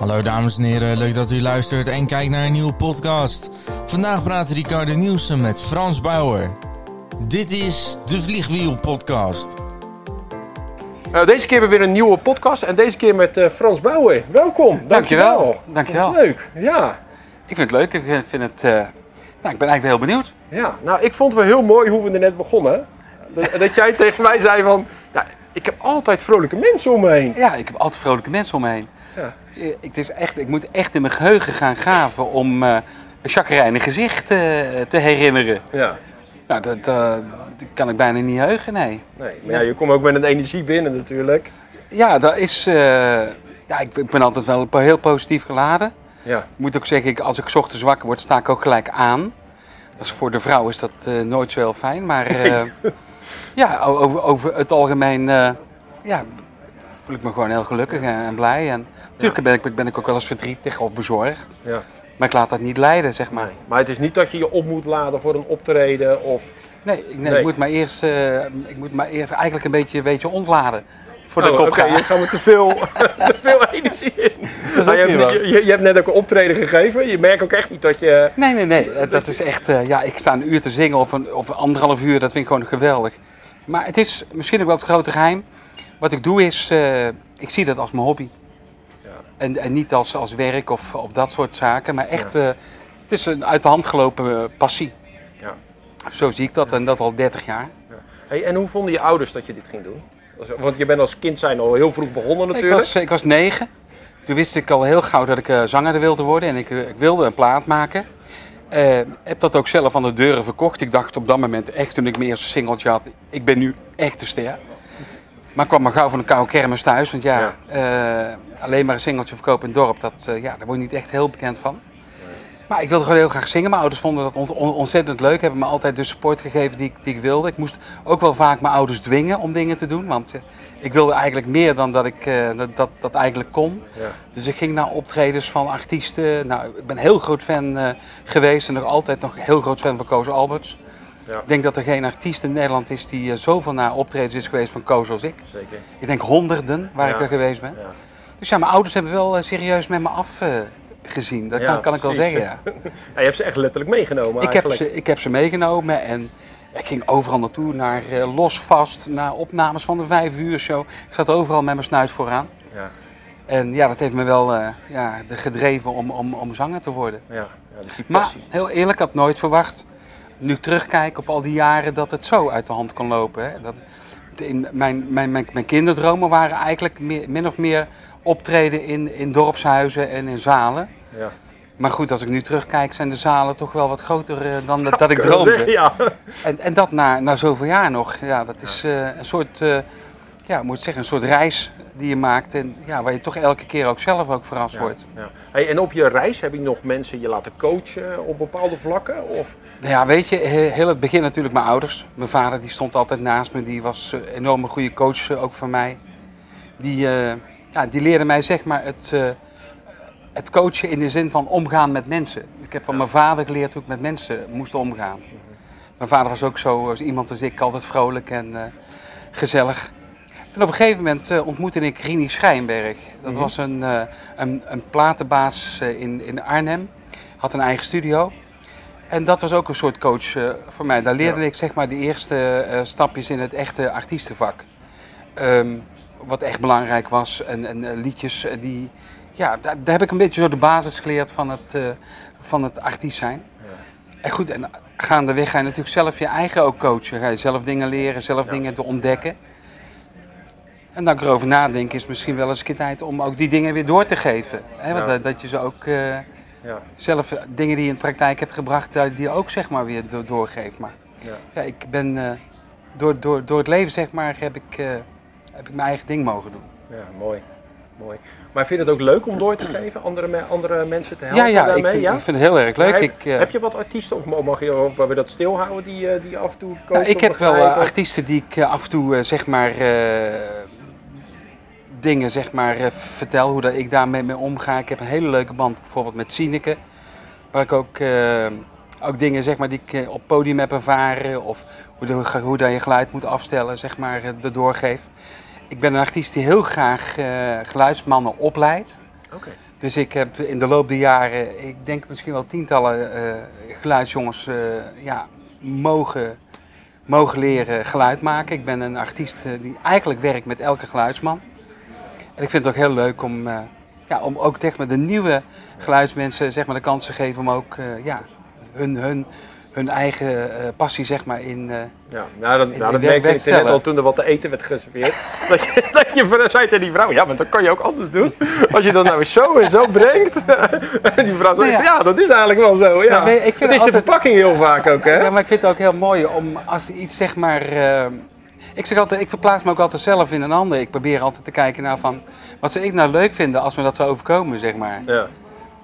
Hallo dames en heren, leuk dat u luistert en kijkt naar een nieuwe podcast. Vandaag praat Ricardo Nielsen met Frans Bauer. Dit is de Vliegwiel podcast. Uh, deze keer weer een nieuwe podcast en deze keer met uh, Frans Bauer. Welkom. Dankjewel. Dankjewel. Leuk. Ja. Ik vind het leuk. Ik vind het. Uh, nou, ik ben eigenlijk heel benieuwd. Ja. Nou, ik vond het wel heel mooi hoe we er net begonnen. Dat, dat jij tegen mij zei van, ja, ik heb altijd vrolijke mensen om me heen. Ja, ik heb altijd vrolijke mensen om me heen. Ja. Ik, het is echt, ik moet echt in mijn geheugen gaan graven om uh, een chagrijnig gezicht uh, te herinneren. Ja. Nou, dat, uh, dat, kan ik bijna niet heugen, nee. Nee, maar ja, je komt ook met een energie binnen natuurlijk. Ja, dat is... ja, ik, ik, ben altijd wel heel positief geladen. Ja. Ik moet ook zeggen, als ik ochtends wakker word, sta ik ook gelijk aan. Dat is, voor de vrouw is dat nooit zo heel fijn, maar... ja, over, over het algemeen ja, voel ik me gewoon heel gelukkig en, blij. En natuurlijk ben, ik, ben ik ook wel eens verdrietig of bezorgd. Ja. Maar ik laat dat niet leiden, zeg maar. Maar het is niet dat je je op moet laden voor een optreden of... Nee, nee, Ik, moet maar eerst, uh, ik moet maar eerst eigenlijk een beetje, een beetje ontladen. Voor de oh, kop Oké, je gaat te veel, te veel energie in. je, hebt, je, je, hebt net ook een optreden gegeven. Je merkt ook echt niet dat je... Nee, nee, nee. Dat is echt... Uh, ja, ik sta een uur te zingen of, een, of anderhalf uur. Dat vind ik gewoon geweldig. Maar het is misschien ook wel het grote geheim. Wat ik doe is, uh, ik zie dat als mijn hobby. Ja. En, en niet als, als werk of, of dat soort zaken, maar echt, ja. uh, het is een uit de hand gelopen uh, passie. Ja. Zo zie ik dat en dat al 30 jaar. Hey, en hoe vonden je ouders dat je dit ging doen? Want je bent als kind zijn al heel vroeg begonnen natuurlijk. Ik was, ik was negen. Toen wist ik al heel gauw dat ik zanger wilde worden en ik, ik wilde een plaat maken. Uh, heb dat ook zelf aan de deuren verkocht. Ik dacht op dat moment echt toen ik mijn eerste singeltje had, ik ben nu echt een ster. Maar ik kwam maar gauw van een koude kermis thuis. Want ja, uh, alleen maar een singeltje verkopen in het dorp, dat, uh, ja, daar word je niet echt heel bekend van. Maar ik wilde gewoon heel graag zingen. Mijn ouders vonden dat ont ontzettend leuk. Hebben me altijd de support gegeven die, die ik wilde. Ik moest ook wel vaak mijn ouders dwingen om dingen te doen. Want uh, ik wilde eigenlijk meer dan dat ik dat, dat, dat, eigenlijk kon. Ja. Dus ik ging naar optredens van artiesten. Nou, ik ben heel groot fan geweest en nog altijd nog heel groot fan van Koos Alberts. Ja. Ik denk dat er geen artiest in Nederland is die uh, zoveel naar optredens is geweest van Koos als ik. Zeker. Ik denk honderden waar ik er geweest ben. Ja. Dus ja, mijn ouders hebben wel uh, serieus met me afgezien. Uh, dat kan, kan, ik wel zeggen, ja. je hebt ze echt letterlijk meegenomen ik heb, ze, ik heb ze meegenomen en ik ging overal naartoe, naar uh, Los Vast, naar opnames van de vijf uur show. Ik zat overal met mijn snuit vooraan. Ja. En ja, dat heeft me wel ja, de gedreven om, om, om zanger te worden. Ja, ja dus maar heel eerlijk, ik had nooit verwacht nu terugkijk op al die jaren dat het zo uit de hand kon lopen. Hè. Dat, in mijn, mijn, mijn, mijn kinderdromen waren eigenlijk meer, min of meer optreden in, in dorpshuizen en in zalen. Ja. Maar goed, als ik nu terugkijk, zijn de zalen toch wel wat groter uh, dan dat, dat ik droomde. ja. en, en dat na, na zoveel jaar nog. Ja, dat is uh, een soort, uh, ja, moet zeggen, een soort reis die je maakt. En ja, waar je toch elke keer ook zelf ook verrast ja, wordt. Ja. Hey, en op je reis heb je nog mensen je laten coachen op bepaalde vlakken? Of? Nou ja, weet je, heel het begin natuurlijk mijn ouders. Mijn vader die stond altijd naast me. Die was een enorme goede coach ook voor mij. Die, uh, ja, die leerde mij zeg maar het, uh, het coachen in de zin van omgaan met mensen. Ik heb van mijn vader geleerd hoe ik met mensen moest omgaan. -hmm. Mijn vader was ook zo als iemand als ik, altijd vrolijk en uh, gezellig. En op een gegeven moment uh, ontmoette ik Rini Schijnberg. Dat mm -hmm. was een, uh, een, een platenbaas uh, in, in Arnhem. Had een eigen studio. En dat was ook een soort coach voor mij. Daar leerde ja. ik zeg maar de eerste stapjes in het echte artiestenvak. Um, wat echt belangrijk was. En, en liedjes die... Ja, daar, daar, heb ik een beetje zo de basis geleerd van het, van het artiest zijn. Ja. En goed, en gaandeweg ga je natuurlijk zelf je eigen ook coachen. Ga je zelf dingen leren, zelf ja. dingen te ontdekken. En dan ik erover nadenk, is misschien wel eens een keer tijd om ook die dingen weer door te geven. Hè? Want ja. dat, dat, je ze ook uh, ja. zelf dingen die je in de praktijk hebt gebracht, die je ook zeg maar weer do doorgeeft. Maar ja. ja, ik ben uh, door, door, door het leven zeg maar heb ik, uh, heb ik mijn eigen ding mogen doen. Ja, mooi. mooi. Maar vind je het ook leuk om door te geven, andere, andere mensen te helpen ja, ja, daarmee? Ik vind, ja, ik vind het heel erg leuk. Heb, ik, heb je wat artiesten, of mag je waar we dat stilhouden, die, die af en toe komen? Nou, ik heb wel artiesten die ik af en toe zeg maar dingen zeg maar, uh, vertel, hoe dat ik daarmee mee omga. Ik heb een hele leuke band bijvoorbeeld met Sineke, waar ik ook, uh, ook dingen zeg maar, die ik op podium heb ervaren of hoe, de, hoe dat je geluid moet afstellen, zeg maar, erdoor geef. Ik ben een artiest die heel graag uh, geluidsmannen opleidt. Okay. Dus ik heb in de loop der jaren, ik denk misschien wel tientallen eh, geluidsjongens eh, ja, mogen, mogen leren geluid maken. Ik ben een artiest eh, die eigenlijk werkt met elke geluidsman. En ik vind het ook heel leuk om, eh, ja, om ook zeg maar, de nieuwe geluidsmensen zeg maar, de kans te geven om ook eh, ja, hun, hun, hun eigen eh, passie zeg maar, in, Ja, nou, dat, In- nou, dat merkte ik net al toen er wat te eten werd geserveerd. dat, je, dat je zei tegen die vrouw, ja, maar dat kan je ook anders doen. Als je dat nou eens zo en zo brengt. en die vrouw zei, Nou ja. ja. dat is eigenlijk wel zo. Ja. Nou, ik vind het is altijd- de verpakking heel vaak ook, hè? Ja, maar ik vind het ook heel mooi om als iets zeg maar. Ik zeg altijd, ik verplaats me ook altijd zelf in een ander. Ik probeer altijd te kijken naar van wat zou ik nou leuk vinden als me dat zou overkomen, zeg maar. Ja.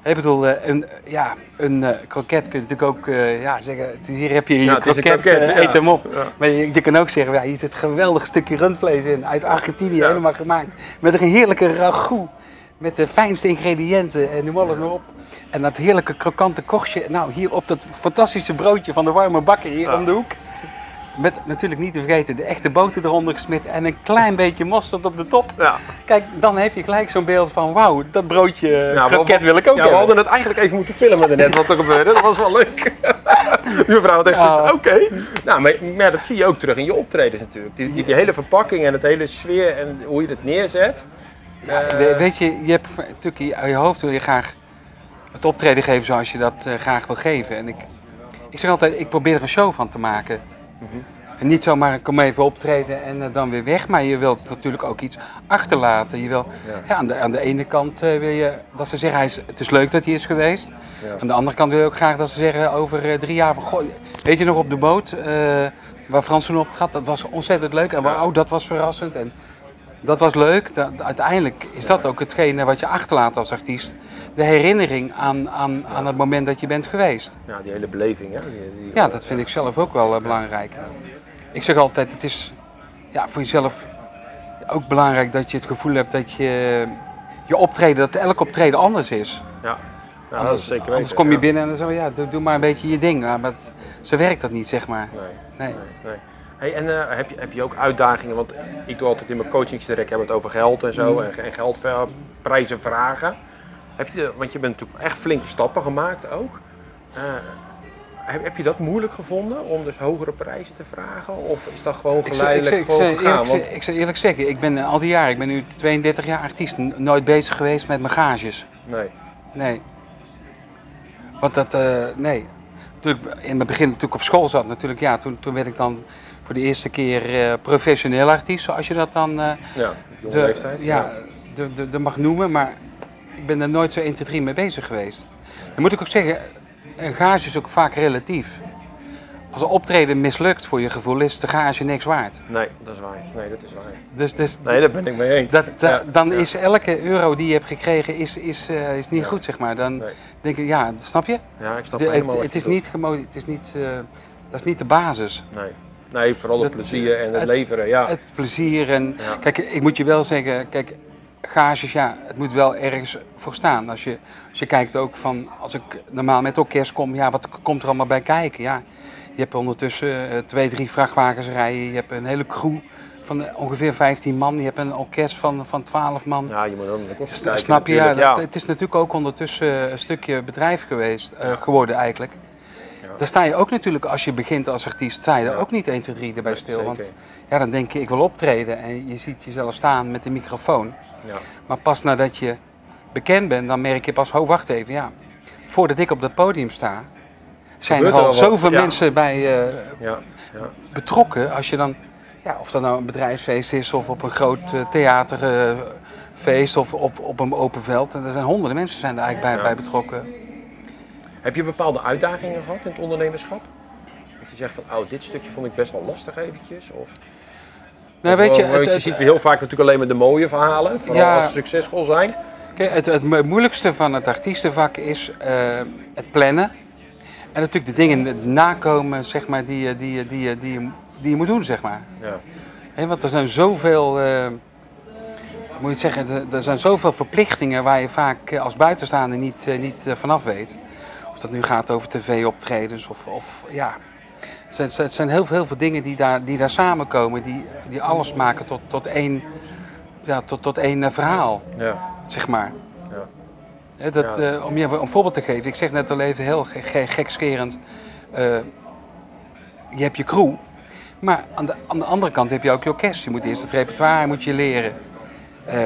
Ik bedoel, eh, een, ja, een eh, kroket kun je natuurlijk ook eh, ja, zeggen. Het is, hier heb je je Ja, kroket, kroket, ja. eet hem op. Ja. Maar je, je kan ook zeggen, ja, hier zit een geweldig stukje rundvlees in, uit Argentinië, helemaal gemaakt. Met een heerlijke ragout, met de fijnste ingrediënten en noem alles maar op. En dat heerlijke krokante korstje, nou hier op dat fantastische broodje van de warme bakker hier om de hoek. Met natuurlijk niet te vergeten de echte boter eronder gesmit en een klein beetje mosterd op de top. Ja. Kijk, dan heb je gelijk zo'n beeld van wauw, dat broodje Ja, kroket wil ik ook Ja, we hadden het eigenlijk even moeten filmen net wat er gebeurde. Dat was wel leuk. Mevrouw had echt Ja. oké. Nou, maar, maar dat zie je ook terug in je optredens natuurlijk. Die, die, die hele verpakking en het hele sfeer en hoe je het neerzet. Ja, Eh, we- weet je, je hebt natuurlijk in je hoofd wil je graag het optreden geven zoals je dat eh, graag wil geven. En ik, ik zeg altijd, ik probeer er een show van te maken. Mhm. En niet zomaar, ik kom even optreden en eh, dan weer weg. Maar je wilt natuurlijk ook iets achterlaten. Je wil, Ja. ja. aan, de, aan de ene kant eh, wil je dat ze zeggen, hij is, het is leuk dat hij is geweest. Ja. Aan de andere kant wil je ook graag dat ze zeggen over eh, drie jaar van, goh, weet je nog op de boot waar Frans toen optrad, dat was ontzettend leuk. En waar, oh, dat was verrassend. En dat was leuk. Dat, uiteindelijk is dat ook hetgene wat je achterlaat als artiest. De herinnering aan, aan, aan het moment dat je bent geweest. Ja, die hele beleving. Hè? Die, die- Ja, dat vind ik zelf ook wel eh, belangrijk. Ik zeg altijd, het is ja, voor jezelf ook belangrijk dat je het gevoel hebt dat je je optreden, dat elk optreden anders is. Ja, ja dat anders, is zeker weten. anders kom je binnen en dan zo, ja, doe, doe maar een beetje je ding. Maar het- zo werkt dat niet, zeg maar. Nee, Nee. nee, nee. Hey, en eh, heb, je, heb je ook uitdagingen? Want ik doe altijd in mijn coachingstrek hebben het over geld en zo. Mm. En, en geldprijzen vragen. Heb je, want je bent natuurlijk echt flinke stappen gemaakt ook. Eh, heb, heb je dat moeilijk gevonden om dus hogere prijzen te vragen? Of is dat gewoon Ik zou, ik, geleidelijk zou, ik, zou gewoon gegaan? eerlijk, Want- ze- ik zou eerlijk zeggen, ik ben eh, al die jaren, ik ben nu 32 jaar artiest, nooit bezig geweest met mijn gages. Nee. Nee. Want dat, eh, nee. Natuurlijk, in het begin toen ik op school zat, natuurlijk, ja, toen, toen werd ik dan voor de eerste keer eh, professioneel artiest, zoals je dat dan eh, Ja, de, leeftijd. ja, de, de, de mag noemen, maar ik ben er nooit zo 1, 2, 3 mee bezig geweest. Dan moet ik ook zeggen, een gage is ook vaak relatief. Als een optreden mislukt voor je gevoel, is de gage niks waard. Nee, dat is waar. Nee, dat is waar. Dus, dus Nee, daar ben ik mee eens. dat, Ja, dan ja. is elke euro die je hebt gekregen is, is, eh, is niet Ja. goed, zeg maar. Dan Nee. denk ik, ja, snap je? Ja, ik snap De- het, het is niet het is niet, eh, dat is niet de basis. Nee. Nee, vooral het Dat- plezier en het, het- leveren. Ja. Het plezier en... Ja. Kijk, ik moet je wel zeggen, kijk, gages, ja, het moet wel ergens voor staan. Als je, als je kijkt ook van, als ik normaal met orkest kom, ja, wat komt er allemaal bij kijken? Ja, je hebt ondertussen eh, twee, drie vrachtwagens rijden, je hebt een hele crew van eh, ongeveer 15 man, je hebt een orkest van, van 12 man. ja, je moet ook S- kijken Snap je? Ja, het is natuurlijk ook ondertussen een stukje bedrijf geweest, eh, geworden eigenlijk. Daar sta je ook natuurlijk, als je begint als artiest, sta je er Ja. ook niet 1, 2, 3 erbij Nee, stil. Want ja, dan denk je, ik wil optreden en je ziet jezelf staan met de microfoon. Ja. Maar pas nadat je bekend bent, dan merk je pas, oh wacht even, ja. Voordat ik op dat podium sta, zijn Gebeurt er al zoveel ja. mensen bij eh, Ja. Ja. betrokken. Als je dan, ja, of dat nou een bedrijfsfeest is of op een groot eh, theaterfeest of op, op een open veld. En er zijn honderden mensen zijn er eigenlijk bij, bij betrokken. Heb je bepaalde uitdagingen gehad in het ondernemerschap? Dat je zegt van, oh, dit stukje vond ik best wel lastig eventjes? Of, Nou, weet je, het, je het, ziet heel vaak natuurlijk alleen maar de mooie verhalen, vooral Ja. als ze succesvol zijn. Kijk, het, het mo- moeilijkste van het artiestenvak is eh, het plannen. En natuurlijk de dingen nakomen, zeg maar, die, je- die, die, die, je- die je moet doen, zeg maar. Ja. Want er zijn zoveel, eh, moet je zeggen, er- zijn zoveel verplichtingen waar je vaak eh, als buitenstaander niet, niet vanaf weet. Of dat nu gaat over tv-optredens of, of ja. Het zijn, het zijn heel, veel- heel veel dingen die daar, die daar samenkomen, die, die alles maken tot, tot één, ja, tot, tot één eh, verhaal, Ja. zeg maar. Ja. Dat, Ja. eh, om je een voorbeeld te geven, ik zeg net al even heel ge- ge- gekscherend. eh, je hebt je crew, maar aan de, aan de andere kant heb je ook je orkest. Je moet eerst het repertoire moet je leren. Eh,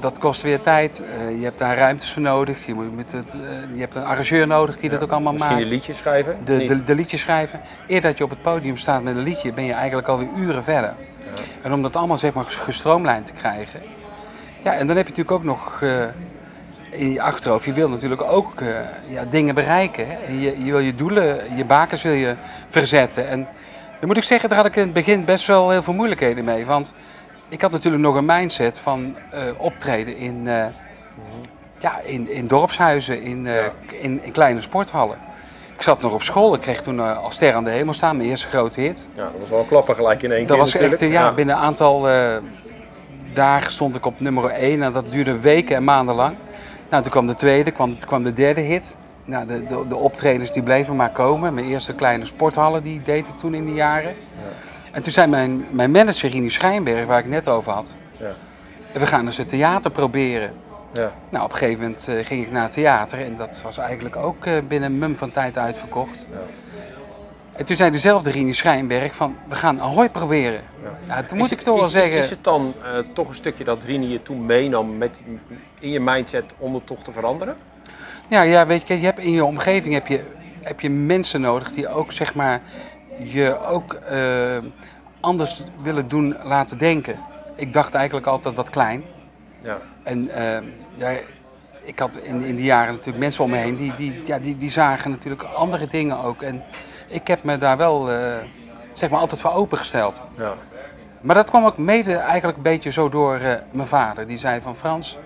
dat kost weer tijd. Eh, je hebt daar ruimtes voor nodig. Je, moet met het, eh, je hebt een arrangeur nodig die dat ook allemaal Misschien maakt. een liedje schrijven? De, de, de liedjes schrijven. Eer dat je op het podium staat met een liedje, ben je eigenlijk alweer uren verder. En om dat allemaal zeg maar gestroomlijnd te krijgen. Ja, en dan heb je natuurlijk ook nog in je achterhoofd, je wil natuurlijk ook ja, dingen bereiken. Hè? Je, je wil je doelen, je bakens wil je verzetten. En dan moet ik zeggen, daar had ik in het begin best wel heel veel moeilijkheden mee. Want ik had natuurlijk nog een mindset van eh, optreden in, eh, ja, in, in dorpshuizen, in, eh, in, in kleine sporthallen. Ik zat nog op school, ik kreeg toen als ster aan de hemel staan, mijn eerste grote hit. Ja, dat was wel een klapper gelijk in één Dat keer was echt, natuurlijk. eh, ja, binnen een aantal dagen stond ik op nummer 1 en dat duurde weken en maanden lang. Nou, toen kwam de tweede, kwam, kwam de derde hit. Nou, de, de, de optredens die bleven maar komen. Mijn eerste kleine sporthallen die deed ik toen in die jaren. En toen zei mijn, mijn manager Rini Schijnberg, waar ik het net over had, Ja. we gaan eens het theater proberen. Ja. Nou, op een gegeven moment eh, ging ik naar het theater en dat was eigenlijk ook eh, binnen een mum van tijd uitverkocht. Ja. En toen zei dezelfde Rini Schijnberg van, we gaan Ahoy proberen. Ja. toen moet Is ik toch wel is- zeggen... Is, is het dan eh, toch een stukje dat Rini je toen meenam met, in je mindset om het toch te veranderen? Ja, ja weet je, je hebt in je omgeving heb je, heb je mensen nodig die ook zeg maar je ook eh, anders willen doen laten denken. Ik dacht eigenlijk altijd wat klein. Ja. En eh, ja, ik had in, in die jaren natuurlijk mensen om me heen die, die, ja, die, die zagen natuurlijk andere dingen ook. En ik heb me daar wel eh, zeg maar altijd voor opengesteld. Ja. Maar dat kwam ook mede eigenlijk een beetje zo door mijn vader. Die zei van Frans,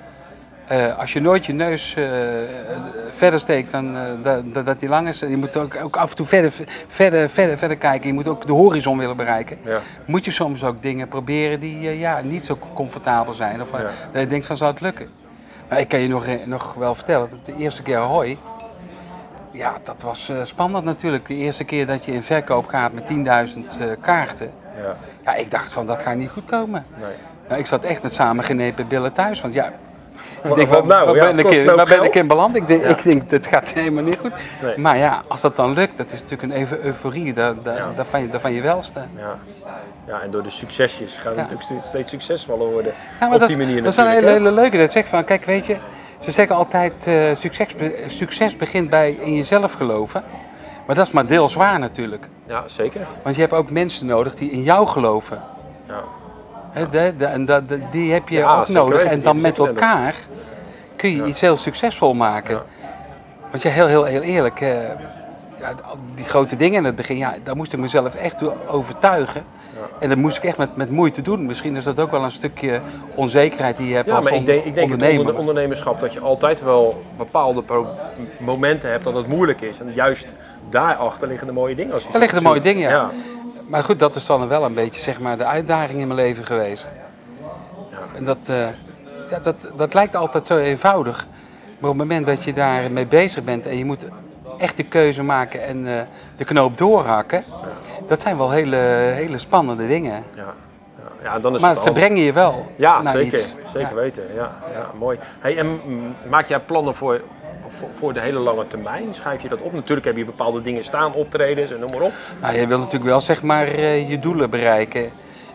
eh, als je nooit je neus eh, verder steekt dan eh, dat, dat, die lang is. Je moet ook, ook af en toe verder, verder, verder, verder kijken. Je moet ook de horizon willen bereiken. Ja. Moet je soms ook dingen proberen die ja, niet zo comfortabel zijn. Of Ja. dat je denkt van zou het lukken. Maar ik kan je nog, nog wel vertellen, dat de eerste keer Ahoy, ja, dat was spannend natuurlijk. De eerste keer dat je in verkoop gaat met 10.000 eh, kaarten. Ja. Ja, ik dacht van dat gaat niet goed komen. Nee. Nou, ik zat echt met samengenepen billen thuis. Want ja, ik denk, wat nou? waar Ja, ben, het ik in, ook waar ben ik in beland? Ik denk, Ja. ik denk, dat gaat helemaal niet goed. Nee. Maar ja, als dat dan lukt, dat is natuurlijk een even euforie. Dat, dat, Ja. dat, van je, van je welste. Ja. ja, en door de succesjes gaan Ja. natuurlijk steeds- steeds succesvoller worden. Ja, maar op dat, die manier dat is een hele, hele leuke. Dat zegt van, kijk, weet je, ze zeggen altijd, eh, succes, succes begint bij in jezelf geloven. Maar dat is maar deels waar natuurlijk. Ja, zeker. Want je hebt ook mensen nodig die in jou geloven. Ja. De- de- de- die heb je Ja, ook nodig. En dan met elkaar kun je iets heel succesvol maken. Ja. Want ja, heel, heel, heel eerlijk, eh, ja, die grote dingen in het begin, ja, daar moest ik mezelf echt toe overtuigen. En dat moest ik echt met, met moeite doen. Misschien is dat ook wel een stukje onzekerheid die je hebt Ja, als maar ik denk, ik denk het ondernemer. onder, ondernemerschap dat je altijd wel bepaalde momenten hebt dat het moeilijk is. En juist daarachter liggen de mooie dingen. Als je Daar liggen de mooie dingen, ja. Maar goed, dat is dan wel een beetje zeg maar, de uitdaging in mijn leven geweest. En dat, eh, ja, dat, dat lijkt altijd zo eenvoudig. Maar op het moment dat je daarmee bezig bent en je moet echt de keuze maken en eh, de knoop doorhakken, dat zijn wel hele, hele spannende dingen. Ja, ja, dan is Maar het ze al- brengen je wel Ja, naar zeker. iets. Zeker Ja. weten. Ja, ja, mooi. Hey, en maak jij plannen voor, voor, de hele lange termijn? Schrijf je dat op? Natuurlijk heb je bepaalde dingen staan, optredens en noem maar op. Nou, je wilt natuurlijk wel zeg maar eh, je doelen bereiken.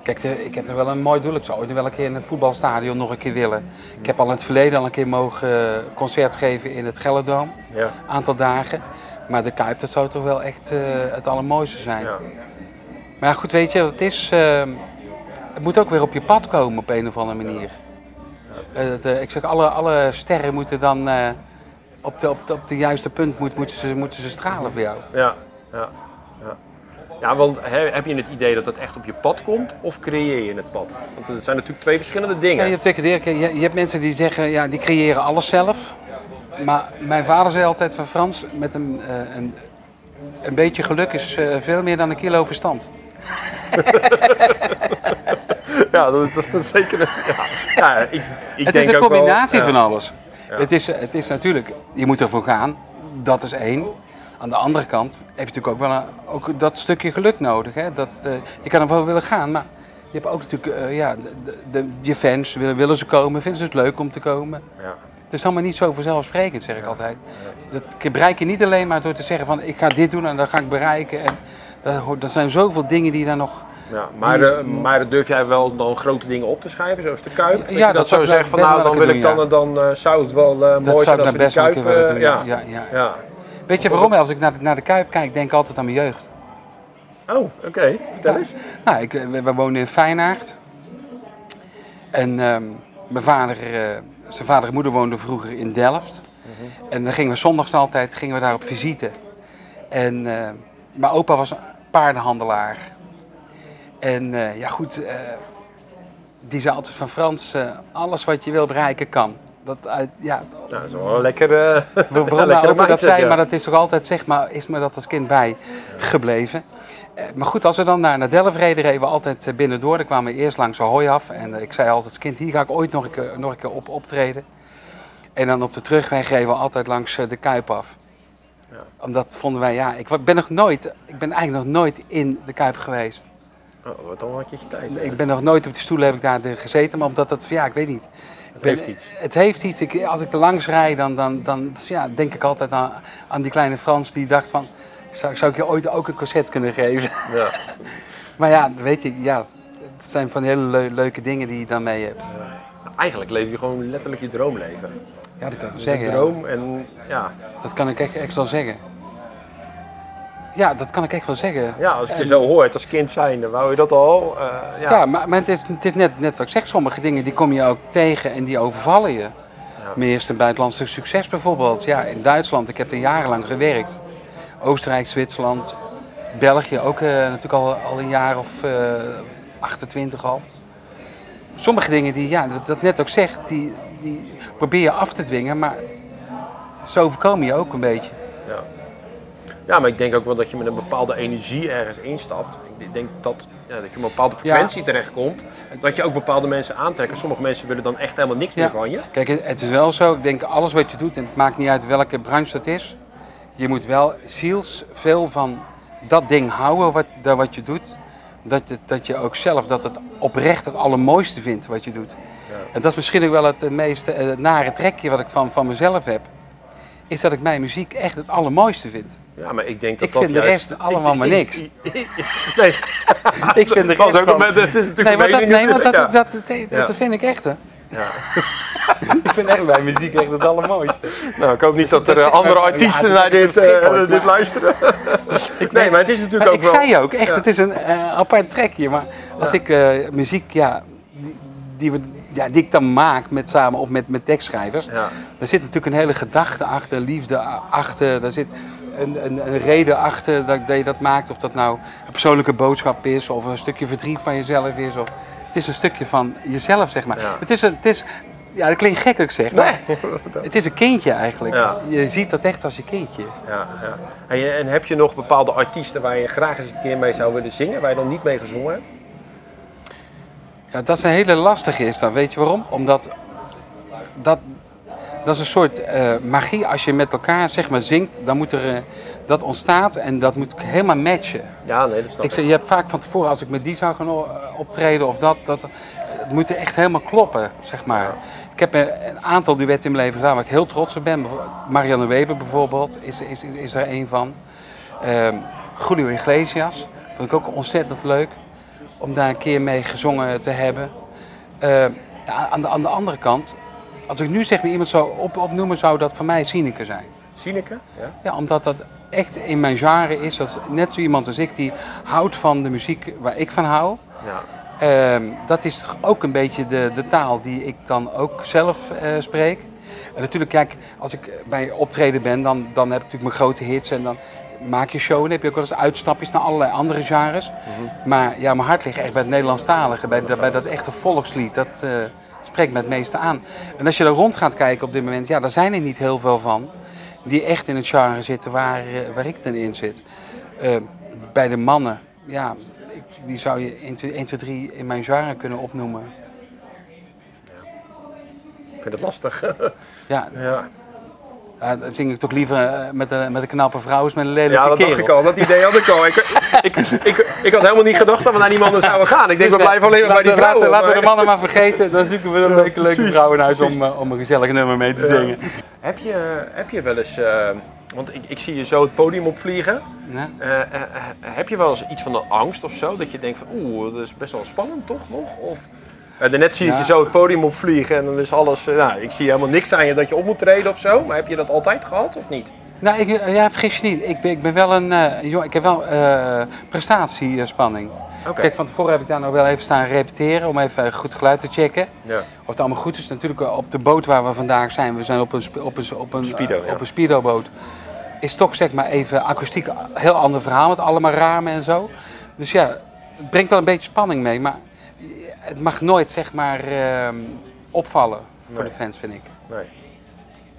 Kijk, ik heb nog wel een mooi doel. Ik zou ooit nog wel een keer in een voetbalstadion nog een keer willen. Ik heb al in het verleden al een keer mogen eh, concert geven in het Gelderdoom. Ja. aantal dagen. Maar de Kuip, dat zou toch wel echt eh, het allermooiste zijn. Ja. Maar ja, goed, weet je wat het is? eh, het moet ook weer op je pad komen op een of andere manier. Ik zeg, alle, alle sterren moeten dan op, de, op, de, op de juiste punt moet, moeten, ze, moeten ze stralen voor jou. Ja, ja, ja. Ja, want he- heb je het idee dat het echt op je pad komt of creëer je het pad? Want het zijn natuurlijk twee verschillende Ja, dingen. je, hebt zeker, Dirk, je, je hebt mensen die zeggen, ja, die creëren alles zelf. Maar mijn vader zei altijd van Frans, met een, eh, een, een beetje geluk is eh, veel meer dan een kilo verstand. Ja, dat is, dat is zeker. een- Ja, ja ik, ik Het denk is een wel- combinatie ja. van alles. Het, is, het is natuurlijk, je moet ervoor gaan, dat is één. Aan de andere kant heb je natuurlijk ook wel een, ook dat stukje geluk nodig. Hè? Dat, eh, je kan er wel willen gaan, maar je hebt ook natuurlijk, eh, ja, de, je fans, willen, willen ze komen, vinden ze het leuk om te komen. Ja. Het is allemaal niet zo vanzelfsprekend, zeg ik altijd. Dat bereik je niet alleen maar door te zeggen van ik ga dit doen en dat ga ik bereiken. En dat, er zijn zoveel dingen die daar nog... Ja, maar, Die- eh, maar durf jij wel dan grote dingen op te schrijven, zoals de Kuip? Dat Ja, dat, dat zou zeggen van nou, dan wil ik dan dan eh, zou het wel eh mooi Dat zijn zou ik die best wel willen doen. ja. Ja. Weet je waarom? Als ik naar de, naar de Kuip kijk, denk ik altijd aan mijn jeugd. Oh, oké. Vertel eens. Nou, ik, we, we woonden in Feyenaard. En ehm, mijn vader, zijn vader en moeder woonden vroeger in Delft. En dan gingen we zondags altijd gingen we daar op visite. En eh, mijn opa was een paardenhandelaar. En eh, ja goed, eh, die zei altijd van Frans, eh, alles wat je wil bereiken kan. Dat, ja, Nou, dat is wel een lekker... eh, Waar- Waarom mijn lekkere opa dat zei, ja. maar dat is toch altijd, zeg maar, is me dat als kind bijgebleven. Maar goed, als we dan naar, naar Delft reden, reden we altijd binnendoor. Dan kwamen we eerst langs Ahoy af. En ik zei altijd als kind, hier ga ik ooit nog een keer, nog een keer op optreden. En dan op de terugweg reden we altijd langs de Kuip af. Ja. Omdat vonden wij, ja, ik ben nog nooit, ik ben eigenlijk nog nooit in de Kuip geweest. Oh, wat dan keertje tijd. hè. Ik ben nog nooit op die stoel heb ik daar gezeten, maar omdat dat, ja, ik weet niet. Het ben- heeft iets. Het heeft iets. Ik, als ik er langs rijd, dan, dan, dan ja, denk ik altijd aan, aan die kleine Frans die dacht van... Zou, zou ik je ooit ook een concert kunnen geven? Ja. Maar ja, weet je, ja, het zijn van die hele leu- leuke dingen die je dan mee hebt. Nou, Eigenlijk leef je gewoon letterlijk je droomleven. Ja, dat kan ik wel zeggen. ja. droom en ja, Dat kan ik echt, echt wel zeggen. Ja, dat kan ik echt wel zeggen. ja, als ik je zo hoort als kind zijnde, wou je dat al? Eh, ja. Ja, maar, maar het is, het is net, net wat ik zeg, sommige dingen die kom je ook tegen en die overvallen je. Mijn eerste buitenlandse succes bijvoorbeeld, ja, in Duitsland, ik heb er jarenlang gewerkt. Oostenrijk, Zwitserland, België ook eh, natuurlijk al, al een jaar of eh 28 al. Sommige dingen die, ja, dat, dat net ook zegt, die, die probeer je af te dwingen, maar zo overkomen je ook een beetje. Ja. Ja, maar ik denk ook wel dat je met een bepaalde energie ergens instapt. Ik denk dat, ja, dat je op een bepaalde frequentie terechtkomt. Dat je ook bepaalde mensen aantrekt. Sommige mensen willen dan echt helemaal niks meer van je. Kijk, het is wel zo, ik denk alles wat je doet, en het maakt niet uit welke branche dat is, je moet wel zielsveel van dat ding houden wat, dat wat je doet. Dat, je- dat je ook zelf dat het oprecht het allermooiste vindt wat je doet. Ja. En dat is misschien ook wel het eh, meest eh, nare trekje wat ik van, van mezelf heb. Is dat ik mijn muziek echt het allermooiste vind. Ja, maar ik denk dat Ik dat vind de juist- rest allemaal maar niks. nee, Ik vind de dat rest ook het is natuurlijk Nee, dat, nee, maar dat, dat, dat, dat, dat vind ik echt hè. ja. Ik vind echt mijn muziek echt het allermooiste. Nou, ik hoop niet dat dat er eh, andere het is artiesten naar dit, eh, dit luisteren. nee, maar het is natuurlijk ook ik wel... zei ook, echt, het is een eh, apart trekje. Maar als ik muziek, ja, die, die, we, ja, die ik dan maak met, samen of met, met tekstschrijvers, Ja. daar zit natuurlijk een hele gedachte achter, liefde achter. Daar zit een, een, een reden achter dat, dat je dat maakt. Of dat nou een persoonlijke boodschap is of een stukje verdriet van jezelf is. Of, het is een stukje van jezelf, zeg maar. Ja. Het is, een, het is, ja, dat klinkt gek dat ik zeg, maar het is een kindje eigenlijk. Ja. Je ziet dat echt als je kindje. Ja, ja. En, je- en heb je nog bepaalde artiesten waar je graag eens een keer mee zou willen zingen, waar je dan niet mee gezongen hebt? Ja, dat is een hele lastige is dan. Weet je waarom? Omdat dat, dat is een soort eh, magie. Als je met elkaar zeg maar zingt, dan moet er, eh, dat ontstaat en dat moet helemaal matchen. Ja, nee, dat snap Ik ik. zeg, je hebt vaak van tevoren, als ik met die zou gaan eh, optreden of dat, dat, het moet echt helemaal kloppen, zeg maar. Ik heb een aantal duetten in mijn leven gedaan waar ik heel trots op ben. Marianne Weber bijvoorbeeld is, is, is er een van. Ehm Julio Iglesias, vond ik ook ontzettend leuk om daar een keer mee gezongen te hebben. Ehm, ja, aan, de, aan de andere kant, als ik nu zeg maar iemand zou op, opnoemen, zou dat voor mij Sineke zijn. Sineke? Ja. Ja, omdat dat echt in mijn genre is. Dat is net zo iemand als ik die houdt van de muziek waar ik van hou. ja. Ehm, dat is ook een beetje de, de taal die ik dan ook zelf eh, spreek. En natuurlijk, kijk, als ik bij optreden ben, dan, dan heb ik natuurlijk mijn grote hits en dan maak je show. Dan heb je ook wel eens uitstapjes naar allerlei andere genres. Maar ja, mijn hart ligt echt bij het Nederlandstalige, bij, dat- bij dat echte volkslied. Dat eh, spreekt me het meeste aan. En als je daar rond gaat kijken op dit moment, ja, daar zijn er niet heel veel van. Die echt in het genre zitten waar, eh, waar ik dan in zit. Eh, bij de mannen, ja, ik, wie zou je 1, 2, 1, 2, 3 in mijn genre kunnen opnoemen? Ik vind het lastig. Ja, ja. Ja, dan zing ik toch liever eh, met een, met een knappe vrouw als met een lelijke Ja, dat kerel. dacht ik al. Dat idee had ik al. Ik, ik, ik, ik had helemaal niet gedacht dat we naar die mannen zouden gaan. Ik denk, we Dus, blijven alleen maar bij die laten- vrouwen. Laten, laten we de mannen maar vergeten. Dan zoeken we een leuke, leuke vrouw in huis om, eh, om een gezellig nummer mee te zingen. Heb je, heb je wel eens, eh, want ik, ik zie je zo het podium opvliegen. Ja? Eh, eh, eh, heb je wel eens iets van de angst of zo? Dat je denkt van oeh, dat is best wel spannend toch nog? Of, eh, daarnet zie ik Ja. je zo het podium opvliegen en dan is alles, eh, nou, ik zie helemaal niks aan je dat je op moet treden of zo. Maar heb je dat altijd gehad of niet? Nou, ik, eh, ja, vergis je niet. Ik ben, ik ben wel een. eh, jong, ik heb wel prestatiespanning. Kijk, van tevoren heb ik daar nog wel even staan repeteren om even goed geluid te checken. Ja. Of het allemaal goed is. Natuurlijk op de boot waar we vandaag zijn, we zijn op een, op een, op een, Speedo, ja. op een speedoboot. Is toch zeg maar even akoestiek een heel ander verhaal met allemaal ramen en zo. Dus ja, het brengt wel een beetje spanning mee. Maar het mag nooit zeg maar ehm, opvallen voor Nee. de fans, vind ik. Nee.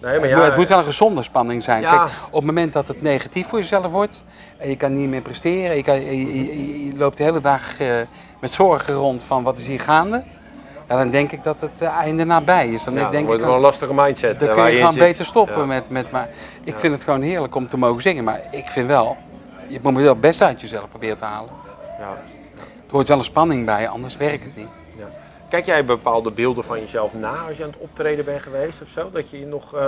Nee, maar Het, ja, moet, het moet wel een gezonde spanning zijn. Ja. Kijk, op het moment dat het negatief voor jezelf wordt en je kan niet meer presteren, je, kan, je, je- je- je loopt de hele dag eh, met zorgen rond van wat is hier gaande, ja, dan denk ik dat het eh, einde nabij is. Dan ja, dan denk wordt ik het wel een lastige mindset. dan eh, kun je gewoon beter stoppen Ja. met, met. Maar ik Ja. vind het gewoon heerlijk om te mogen zingen. Maar ik vind wel, je moet wel het beste uit jezelf proberen te halen. Ja. Er hoort wel een spanning bij, anders werkt het niet. Kijk jij bepaalde beelden van jezelf na als je aan het optreden bent geweest of zo? Dat je nog. eh,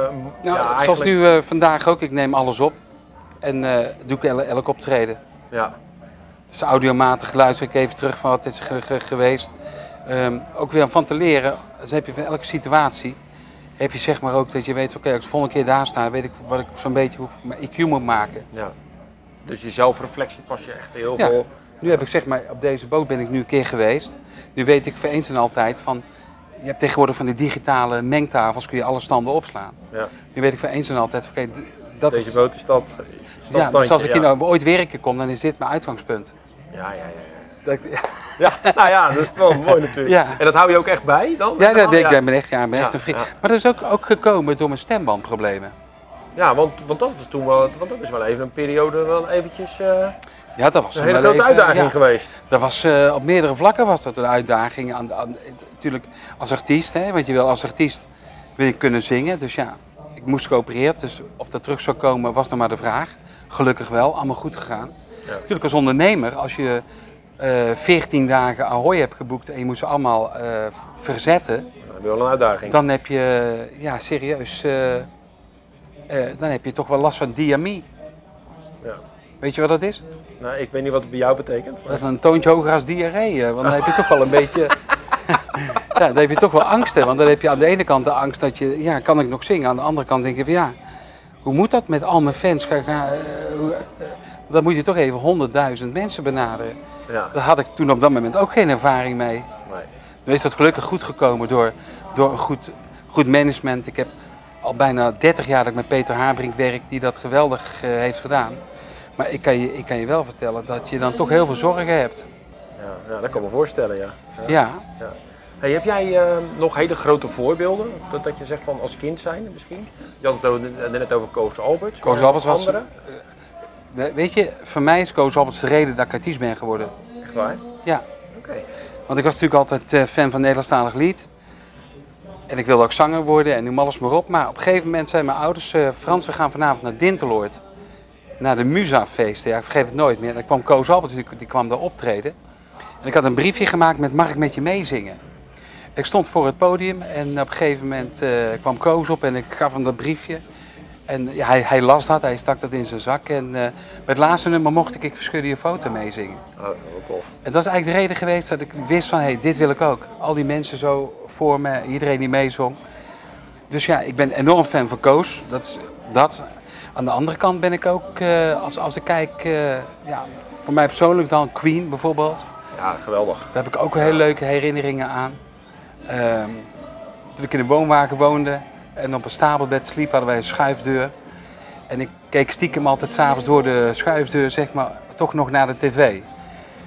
Nou, ja, zoals nu eh, vandaag ook, ik neem alles op en eh, doe ik el- elk optreden. Ja, Dus audiomatig luister ik even terug van wat is er ge- ge- geweest. Ehm, ook weer om van te leren, dus heb je van elke situatie, heb je zeg maar ook dat je weet, oké, als ik de volgende keer daar sta, weet ik wat ik zo'n beetje hoe ik mijn IQ moet maken. ja. Dus je zelfreflectie pas je echt heel Ja. veel. Nu heb ik zeg maar, op deze boot ben ik nu een keer geweest. Nu weet ik voor eens en altijd van, je hebt tegenwoordig van die digitale mengtafels, kun je alle standen opslaan. Ja. Nu weet ik voor eens en altijd, van, oké, dat Deze is... boot is dat. Ja, dus als ik hier nou ooit werken kom, dan is dit mijn uitgangspunt. Ja, ja, ja. ja. Dat ik- Ja, nou ja, dat is wel mooi natuurlijk. Ja. En dat hou je ook echt bij dan? Ja, dat, ja. ik ben echt, ja, ben echt Ja, een vriend. ja. Maar dat is ook, ook gekomen door mijn stembandproblemen. Ja, want, want dat was toen wel, want dat is wel even een periode wel eventjes eh, Ja, dat was een hele grote even- uitdaging ja, geweest. dat was, eh, op meerdere vlakken was dat een uitdaging. Aan, aan, natuurlijk als artiest, hè, want je wil als artiest wil je kunnen zingen. Dus ja, ik moest geopereerd. Dus of dat terug zou komen was nog maar de vraag. Gelukkig wel, allemaal goed gegaan. Ja. Natuurlijk als ondernemer, als je eh 14 dagen Ahoy hebt geboekt en je moet ze allemaal eh, verzetten. Dat is wel een uitdaging. Dan heb je, ja, serieus, dan heb je toch wel last van diamie. Ja. Weet je wat dat is? Nou, ik weet niet wat het bij jou betekent. maar- Dat is een toontje hoger als diarree. eh, Want dan heb je toch wel een beetje. ja, dan heb je toch wel angst. Hè? Want dan heb je aan de ene kant de angst dat je. Ja, kan ik nog zingen? Aan de andere kant denk je van ja. Hoe moet dat met al mijn fans? Eh, eh, dan moet je toch even honderdduizend mensen benaderen. Ja, Daar had ik toen op dat moment ook geen ervaring mee. nee. Nu is dat gelukkig goed gekomen door, door een goed, goed management. Ik heb al bijna 30 jaar dat ik met Peter Haarbrink werk, die dat geweldig heeft gedaan. Maar ik kan, je, ik kan je wel vertellen dat je dan toch heel veel zorgen hebt. Ja, ja, dat kan ik me voorstellen, ja. Ja, Hey, heb jij eh, nog hele grote voorbeelden? Dat, dat je zegt van als kind zijn misschien? Je had het net over Koos Alberts. Koos Alberts was- andere? We- weet je, voor mij is Koos Alberts de reden dat ik artiest ben geworden. Echt waar? Ja, Oké. want ik was natuurlijk altijd eh, fan van Nederlandstalig lied. En ik wilde ook zanger worden en noem alles maar op. Maar op een gegeven moment zijn mijn ouders, eh, Frans, we gaan vanavond naar Dinteloord. Naar de Musa-feesten. Ja, ik vergeet het nooit meer. En dan kwam Koos Alberts, die, die kwam daar optreden. En ik had een briefje gemaakt met mag ik met je meezingen? Ik stond voor het podium en op een gegeven moment eh, kwam Koos op en ik gaf hem dat briefje. En ja, hij, hij las dat, hij stak dat in zijn zak. En eh, bij het laatste nummer mocht ik Ik Verschudde Je Foto meezingen. Oh, wat tof. En dat is eigenlijk de reden geweest dat ik wist van, hé, hey, dit wil ik ook. Al die mensen zo voor me, iedereen die meezong. Dus ja, ik ben enorm fan van Koos. Dat is dat. Aan de andere kant ben ik ook, eh, als, als ik kijk, eh, ja, voor mij persoonlijk dan Queen bijvoorbeeld. Ja, geweldig. Daar heb ik ook hele leuke herinneringen aan. Ehm, toen ik in een woonwagen woonde en op een stapelbed sliep, hadden wij een schuifdeur. En ik keek stiekem altijd s'avonds door de schuifdeur, zeg maar, toch nog naar de tv.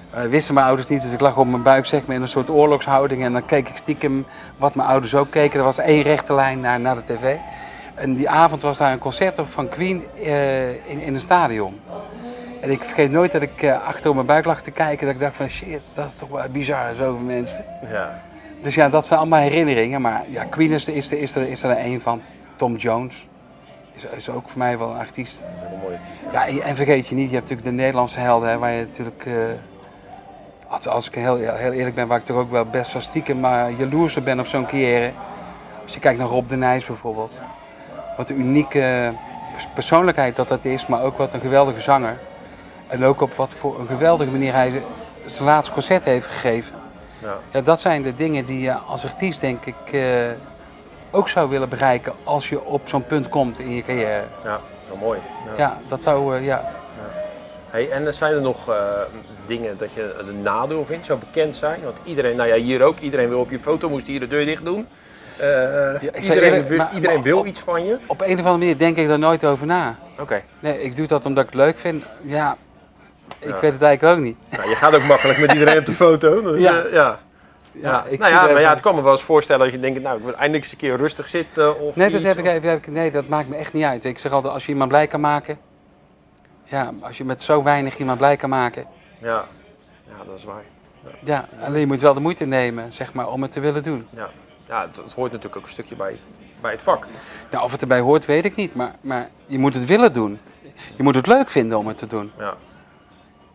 Eh, wisten mijn ouders niet, dus ik lag op mijn buik zeg maar, in een soort oorlogshouding. En dan keek ik stiekem wat mijn ouders ook keken. Er was één rechte lijn naar, naar de tv. En die avond was daar een concert op van Queen eh, in, in een stadion. En ik vergeet nooit dat ik eh, achter op mijn buik lag te kijken. Dat ik dacht van shit, dat is toch wel bizar, zoveel mensen. Ja. Dus ja, dat zijn allemaal herinneringen. Maar ja, Queen is er, is er, is er, is er een van. Tom Jones. is, is ook voor mij wel een artiest. Dat is ook een mooie artiest. Ja, en- vergeet je niet, je hebt natuurlijk de Nederlandse helden, hè, waar je natuurlijk, eh, als, als ik heel, heel eerlijk ben, waar ik toch ook wel best wel stiekem maar jaloers ben op zo'n carrière. Als je kijkt naar Rob de Nijs bijvoorbeeld. Wat een unieke pers- persoonlijkheid dat dat is, maar ook wat een geweldige zanger. En ook op wat voor een geweldige manier hij zijn laatste concert heeft gegeven. Ja. Ja, dat zijn de dingen die je als artiest denk ik eh, ook zou willen bereiken als je op zo'n punt komt in je carrière. ja, wel mooi. Ja. Ja, dat zou, eh, ja, Hey, en zijn er nog eh, dingen dat je een nadeel vindt, zo bekend zijn? Want iedereen, nou ja, hier ook, iedereen wil op je foto, moest hier de deur dicht doen. Eh, iedereen eerlijk, wil, maar- iedereen maar wil op- iets van je. Op een of andere manier denk ik daar nooit over na. Oké, Nee, ik doe dat omdat ik het leuk vind. Ja, ik Ja. weet het eigenlijk ook niet. nou, je gaat ook makkelijk met iedereen op de foto. Dus, Ja. ja. ja. Ja, ik nou ja, maar ja, het kan me wel eens voorstellen als je denkt, nou, ik wil eindelijk eens een keer rustig zitten. Of Nee, dat iets, heb ik, heb, ik- nee, dat maakt me echt niet uit. Ik zeg altijd, als je iemand blij kan maken... Ja, als je met zo weinig iemand blij kan maken... Ja. ja, dat is waar. Ja, alleen je moet wel de moeite nemen, zeg maar, om het te willen doen. Ja, ja het, hoort natuurlijk ook een stukje bij, bij het vak. Nou, of het erbij hoort, weet ik niet. Maar, maar je moet het willen doen. Je moet het leuk vinden om het te doen. Ja,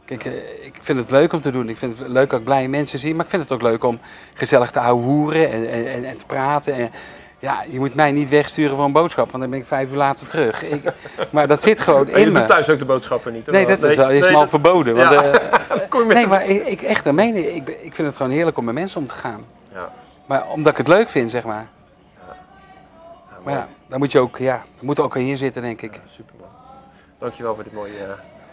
Kijk, eh, ik vind het leuk om te doen. Ik vind het leuk dat ik blije mensen zie. Maar ik vind het ook leuk om gezellig te ouwehoeren en, en, en, en te praten. En, ja, je moet mij niet wegsturen voor een boodschap, want dan ben ik vijf uur later terug. Ik, maar dat zit gewoon Maar je in doet me. thuis ook de boodschappen niet? Nee, dat is al eerst nee, verboden. Want, Ja. je nee, maar ik, echt, meen ik. Ik vind het gewoon heerlijk om met mensen om te gaan. Ja, Maar omdat ik het leuk vind, zeg maar. ja, Maar ja, dan moet je ook, ja, moet ook hier zitten, denk ik. Ja, super man. Dankjewel voor dit mooie eh,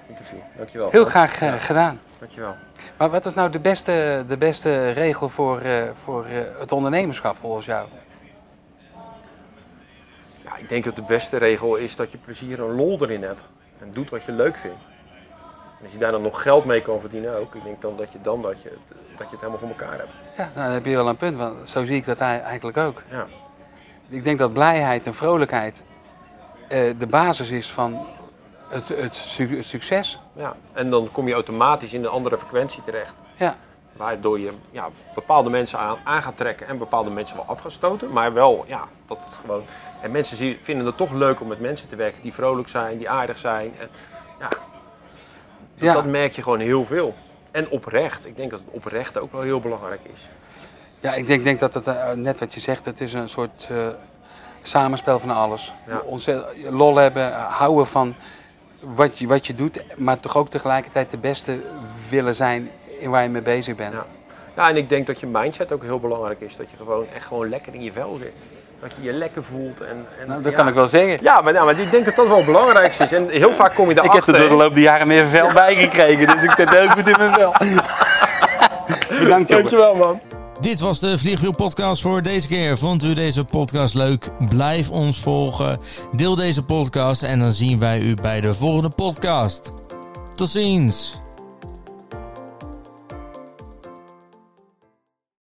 interview. Dankjewel. Heel graag eh, gedaan. Dankjewel. Maar wat is nou de beste, de beste regel voor, eh, voor het ondernemerschap volgens jou? Ja, ik denk dat de beste regel is dat je plezier en lol erin hebt. En doet wat je leuk vindt. Als je daar dan nog geld mee kan verdienen ook, ik denk dan dat je dan dat je het, dat je het helemaal voor elkaar hebt. Ja, nou, dan heb je wel een punt, want zo zie ik dat ei- eigenlijk ook. Ja, Ik denk dat blijheid en vrolijkheid eh, de basis is van het, het su- succes. ja. En dan kom je automatisch in een andere frequentie terecht. Ja, Waardoor je ja, bepaalde mensen aan, aan gaat trekken en bepaalde mensen wel af gaat stoten. Maar wel, ja, dat het gewoon... En mensen vinden het toch leuk om met mensen te werken die vrolijk zijn, die aardig zijn. En, ja, ja. Dat merk je gewoon heel veel. En oprecht. Ik denk dat oprecht ook wel heel belangrijk is. ja ik denk, denk dat het, eh, net wat je zegt, het is een soort eh, samenspel van alles. Ja. Ontzettend lol hebben, houden van wat je, wat je doet, maar toch ook tegelijkertijd de beste willen zijn in waar je mee bezig bent. Ja. Ja, en ik denk dat je mindset ook heel belangrijk is. Dat je gewoon echt gewoon lekker in je vel zit. Dat je je lekker voelt. En, en, Nou, dat ja. kan ik wel zeggen. Ja, maar, nou, maar ik denk dat dat wel het belangrijkste is. En heel vaak kom je Ik daarachter. heb er door de loop der jaren meer vel bij gekregen, dus ik zit heel goed in mijn vel. Bedankt. Dankjewel man. Dit was de Vliegwiel podcast voor deze keer. Vond u deze podcast leuk? Blijf ons volgen. Deel deze podcast en dan zien wij u bij de volgende podcast. Tot ziens.